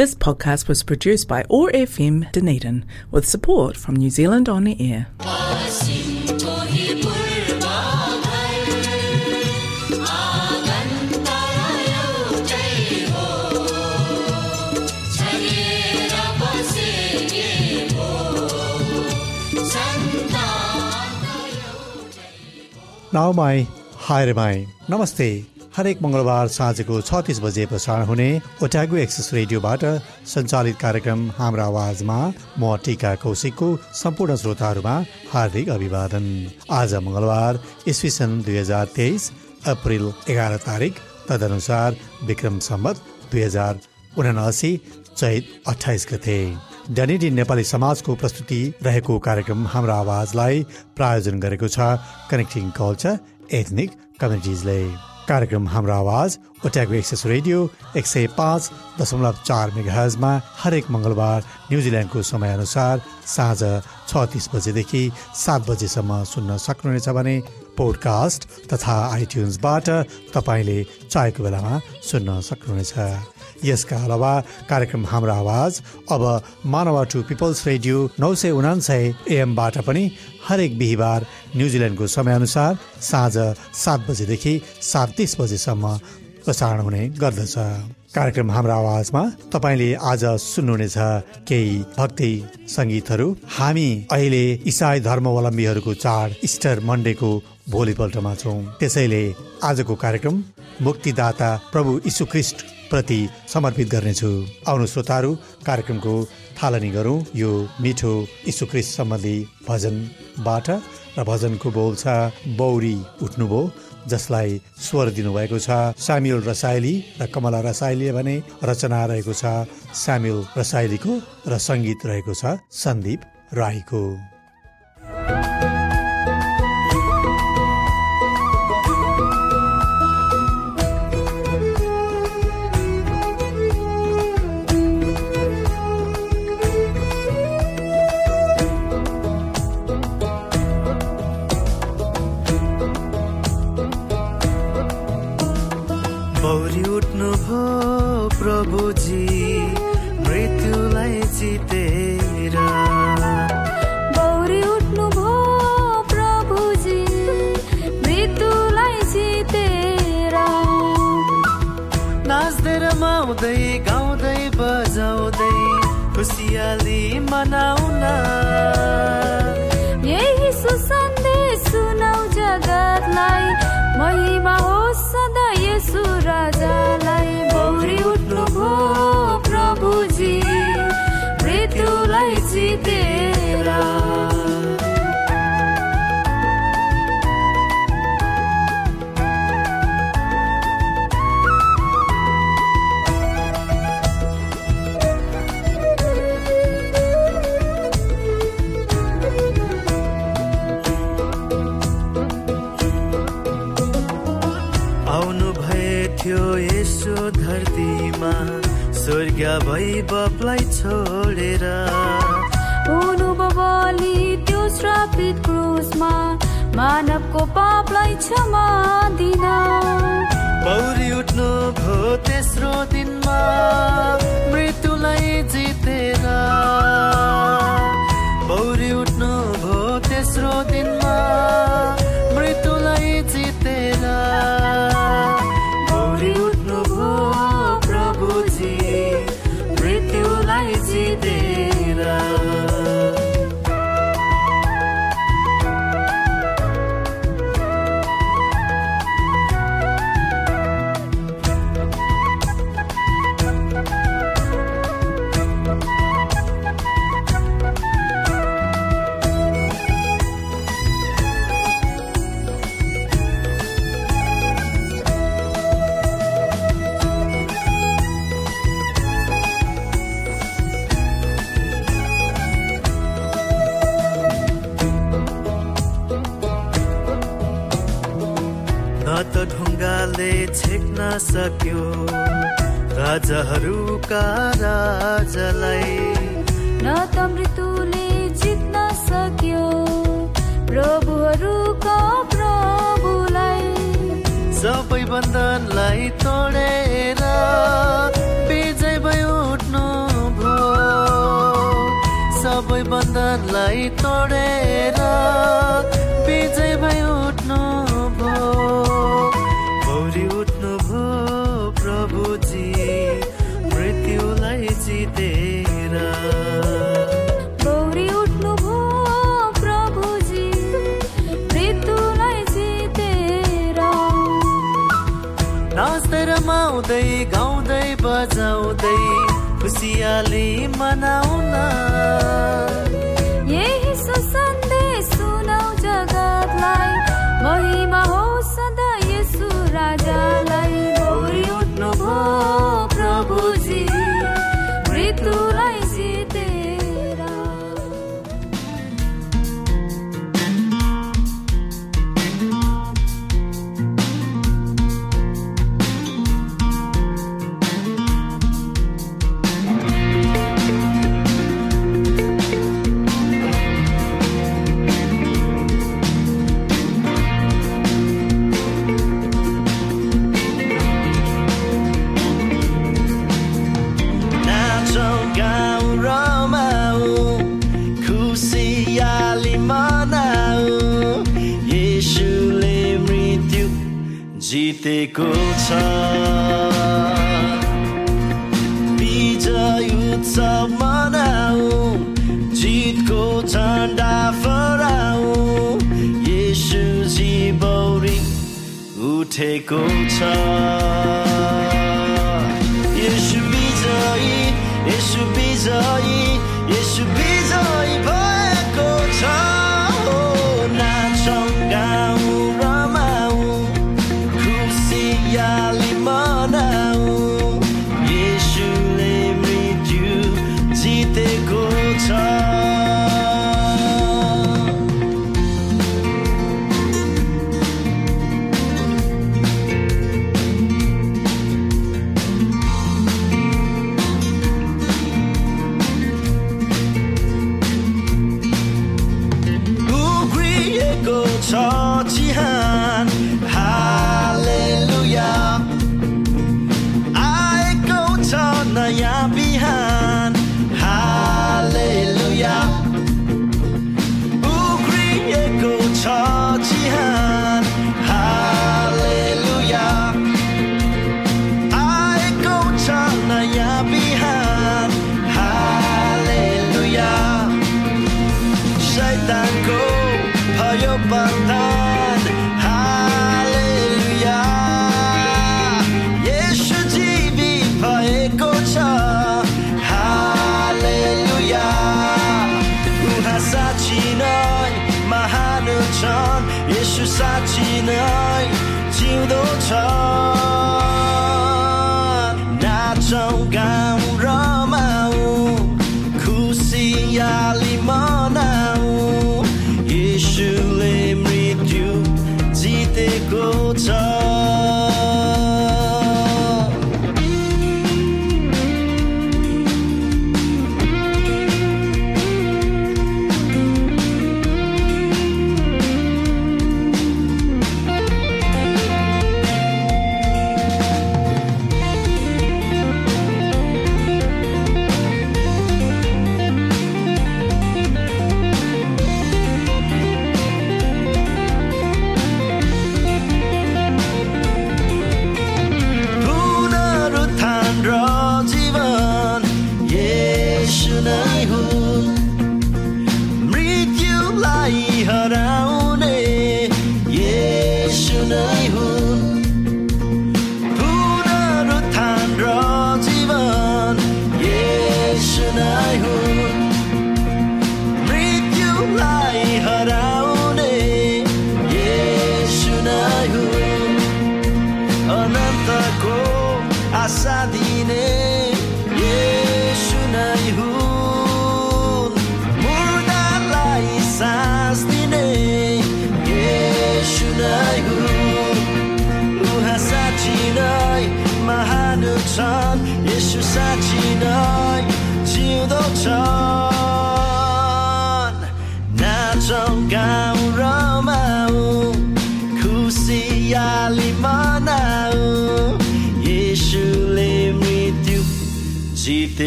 This podcast was produced by ORFM Dunedin with support from New Zealand On Air. Now my hi mai. Namaste. हरेक मङ्गलबार साँझको छ तिस बजे प्रसारण हुने ओट्यागो एक्सेस रेडियोबाट सञ्चालित कार्यक्रम हाम्रो आवाजमा म टिका कौशिकको सम्पूर्ण श्रोताहरूमा हार्दिक अभिवादन। आज मङ्गलबार इस्वी सन् दुई हजार तेइस अप्रिल एघार तारिक तदनुसार विक्रम सम्बत दुई हजार उनासी चैत अठाइस गते। डनेडी नेपाली समाजको प्रस्तुति रहेको कार्यक्रम हाम्रो आवाजलाई प्रायोजन गरेको छ कनेक्टिङ कल्चर एथनिक कम्युनिटिजले कार्यक्रम हाम्रो आवाज ओट्याको एक्सेस रेडियो एक सय पाँच दशमलव चार मेगाहजमा हरेक मङ्गलबार न्युजिल्यान्डको समयअनुसार साँझ छ तिस बजेदेखि सात बजेसम्म सुन्न सक्नुहुनेछ भने पोडकास्ट तथा आइट्युन्सबाट तपाईँले चाहेको बेलामा सुन्न सक्नुहुनेछ। यसका अलावा कार्यक्रम हाम्रो आवाज अब मानवा टु पिपल्स रेडियो नौ सय उनान्सय एएमबाट पनि हरेक बिहिबार न्युजिल्यान्डको समयअनुसार साँझ सात बजेदेखि सात तिस बजेसम्म प्रसारण हुने गर्दछ। कार्यक्रम हाम्रो आवाजमा तपाईँले आज सुन्नुहुनेछ केही भक्ति सङ्गीतहरू। हामी अहिले इसाई धर्मावलम्बीहरूको चाड इस्टर मन्डेको भोलिपल्टमा छौँ। त्यसैले आजको कार्यक्रम मुक्तिदाता प्रभु ख्रिस्ट प्रति समर्पित गर्नेछु। आउनु श्रोताहरू कार्यक्रमको थालनी गरौँ। यो मिठो ख्रिस्ट सम्बन्धी भजनबाट र भजनको बोल छ बौरी उठ्नुभयो जसलाई स्वर दिनुभएको छ साम्युल रसाइली र कमला रसाइलीले भने रचना रहेको छ साम्युल रसाइलीको र सङ्गीत रहेको छ सन्दीप राईको। सक्नुभयो प्रभुजी मृत्युलाई जितेर गौरी उठ्नुभयो प्रभुजी मृत्युलाई जितेर नाच्दै रमाउँदै गाउँदै बजाउँदै खुसियाली मनाउ बपलाई छोडेर। बलि त्यो श्रापित क्रुसमा मानवको पापलाई क्षमा दिन। पौरी उठ्नु भो तेस्रो दिनमा। स्वर्गका राजालाई न त मृत्युले जित्न सक्यो। प्रभुहरूका प्रभुलाई। सबै बन्धनलाई तोडेर विजय भयो उठ्नु भयो। सबै बन्धनलाई तोडेर गाउँदै गाउँदै बजाउँदै खुसियाली मनाउन। उठेको छ यसु बिजयी यसु बिजयी यसु बिज 西汉。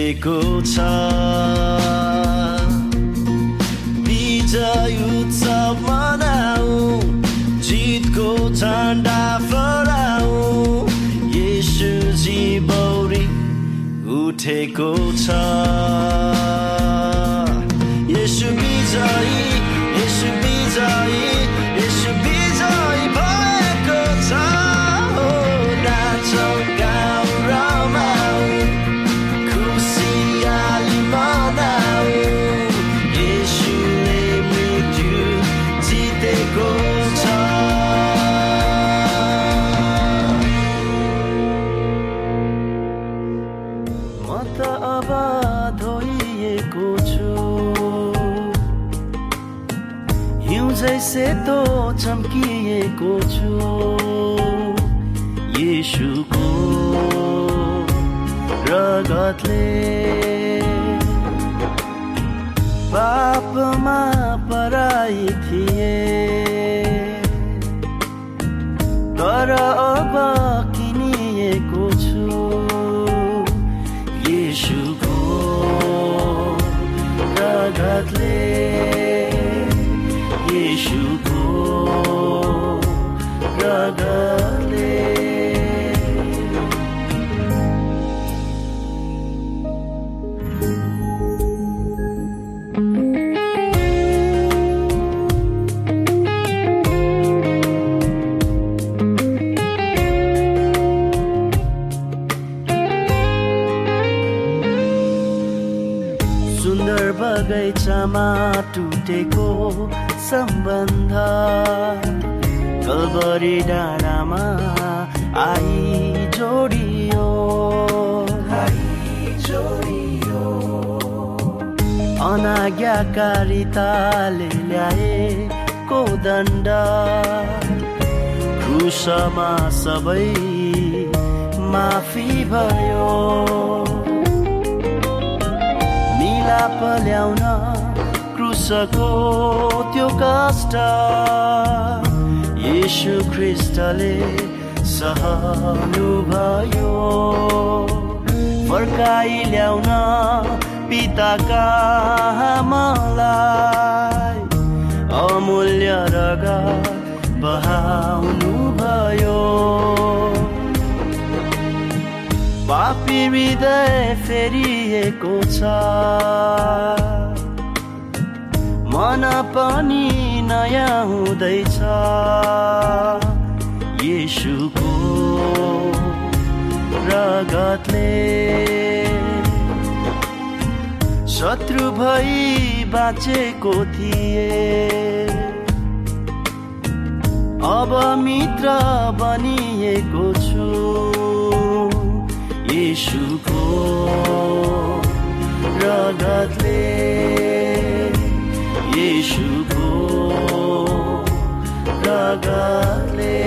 भएको छ। विजय उत्सव मनाऊ जितको झन्डा फराउ यसो जी बौरी उठेको छ। चम्किएको छु। येशुको रगतले सम्बन्ध। कलबरी डाँडामा आई जोडियो। अनाज्ञाकारिताले ल्याएको दण्ड। क्रुसमा सबै माफी भयो। मिलाप ल्याउन क्रुसको त्यो कष्ट। येशु ख्रिस्टले सहनु भयो फर्काइ ल्याउन पिताका मलाई अमूल्य रगत बहाउनु भयो पापी हृदय फेरिएको छ। मन पनि नयाँ हुँदैछ। येशुको रगतले शत्रु भई बाँचेको थिए। अब मित्र बनिएको छु। येशुको रगतले येशुको रगतले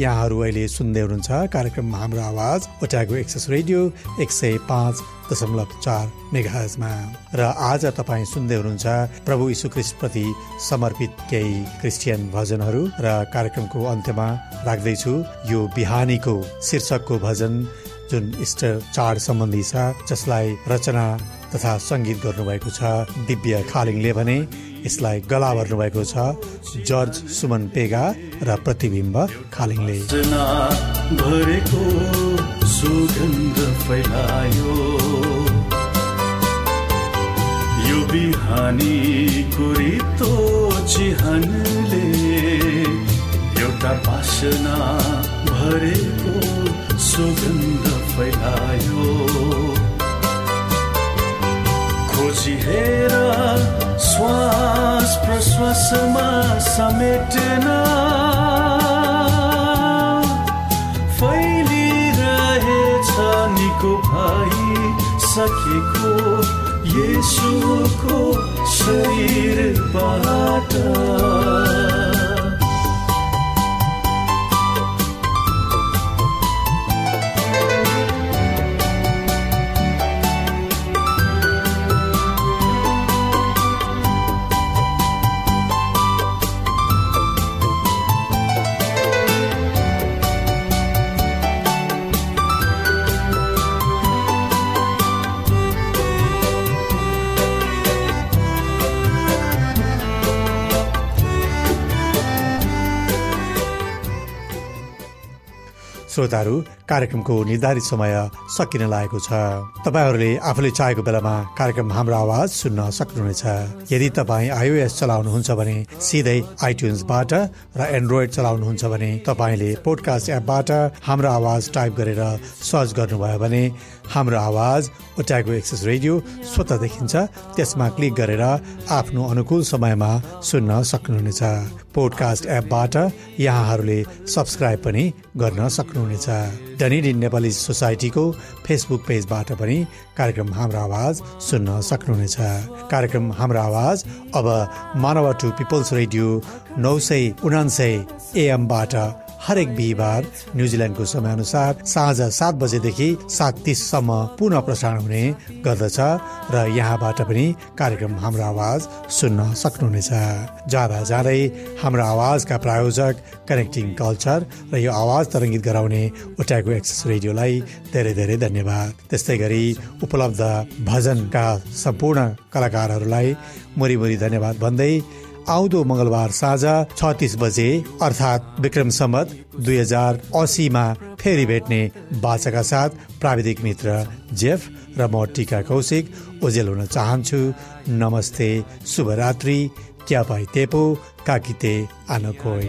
यहाँहरू अहिले सुन्दै हुनुहुन्छ कार्यक्रम हाम्रो आवाज ओटागो एक्सेस रेडियो एक सय पाँच दशमलव चार मेघाजमा र आज तपाईँ सुन्दै हुनुहुन्छ प्रभु यीशु प्रति समर्पित केही क्रिस्चियन भजनहरू र कार्यक्रमको अन्त्यमा राख्दैछु यो बिहानीको शीर्षकको भजन जुन इस्टर चाड सम्बन्धी छ जसलाई रचना तथा सङ्गीत गर्नुभएको छ। दिव्य खालिङले भने यसलाई गला भर्नु भएको छ। जर्ज सुमन पेगा र प्रतिबिम्ब खालिङले। सुगन्ध बिहानी भरेको सुगन्ध फैलायो। खोजी हेर श्वास प्रश्वासमा समेटेन। फैलिरहेछ निको भाइ सकेको येसुको शरीरबाट श्रोताहरू कार्यक्रमको निर्धारित समय सकिन लागेको छ। तपाईँहरूले आफूले चाहेको बेलामा कार्यक्रम हाम्रो आवाज सुन्न सक्नुहुनेछ। यदि तपाईँ आइओएस चलाउनुहुन्छ भने सिधै आइट्युन्सबाट र एन्ड्रोइड चलाउनुहुन्छ भने तपाईँले पोडकास्ट एपबाट हाम्रो आवाज टाइप गरेर सर्च गर्नुभयो भने हाम्रो आवाज ओट्याको एक्सेस रेडियो स्वत देखिन्छ। त्यसमा क्लिक गरेर आफ्नो अनुकूल समयमा सुन्न सक्नुहुनेछ। पोडकास्ट एपबाट यहाँहरूले सब्सक्राइब पनि गर्न सक्नुहुनेछ। डनिडी नेपाली सोसाइटीको फेसबुक पेजबाट पनि कार्यक्रम हाम्रो आवाज सुन्न सक्नुहुनेछ। कार्यक्रम हाम्रो आवाज अब मानव टु पिपल्स रेडियो नौ सय उनान्सय एएमबाट हरेक बिहिबार न्युजिल्यान्डको समयअनुसार साँझ सात बजेदेखि सात तिससम्म पुनः प्रसारण हुने गर्दछ र यहाँबाट पनि कार्यक्रम हाम्रो आवाज सुन्न सक्नुहुनेछ। जाँदा जाँदै हाम्रो आवाजका प्रायोजक कनेक्टिङ कल्चर र यो आवाज तरङ्गित गराउने ओट्याको एक्सेस रेडियोलाई धेरै धेरै धन्यवाद। त्यस्तै गरी उपलब्ध भजनका सम्पूर्ण कलाकारहरूलाई मुरी धन्यवाद भन्दै आउँदो मंगलबार साँझ छत्तिस बजे अर्थात् विक्रम सम्मत दुई हजार असीमा फेरि भेट्ने बाचाका साथ प्राविधिक मित्र जेफ र म टिका कौशिक ओजेल हुन चाहन्छु। नमस्ते शुभरात्रि क्या पाइ तेपो काकिते आनकोई।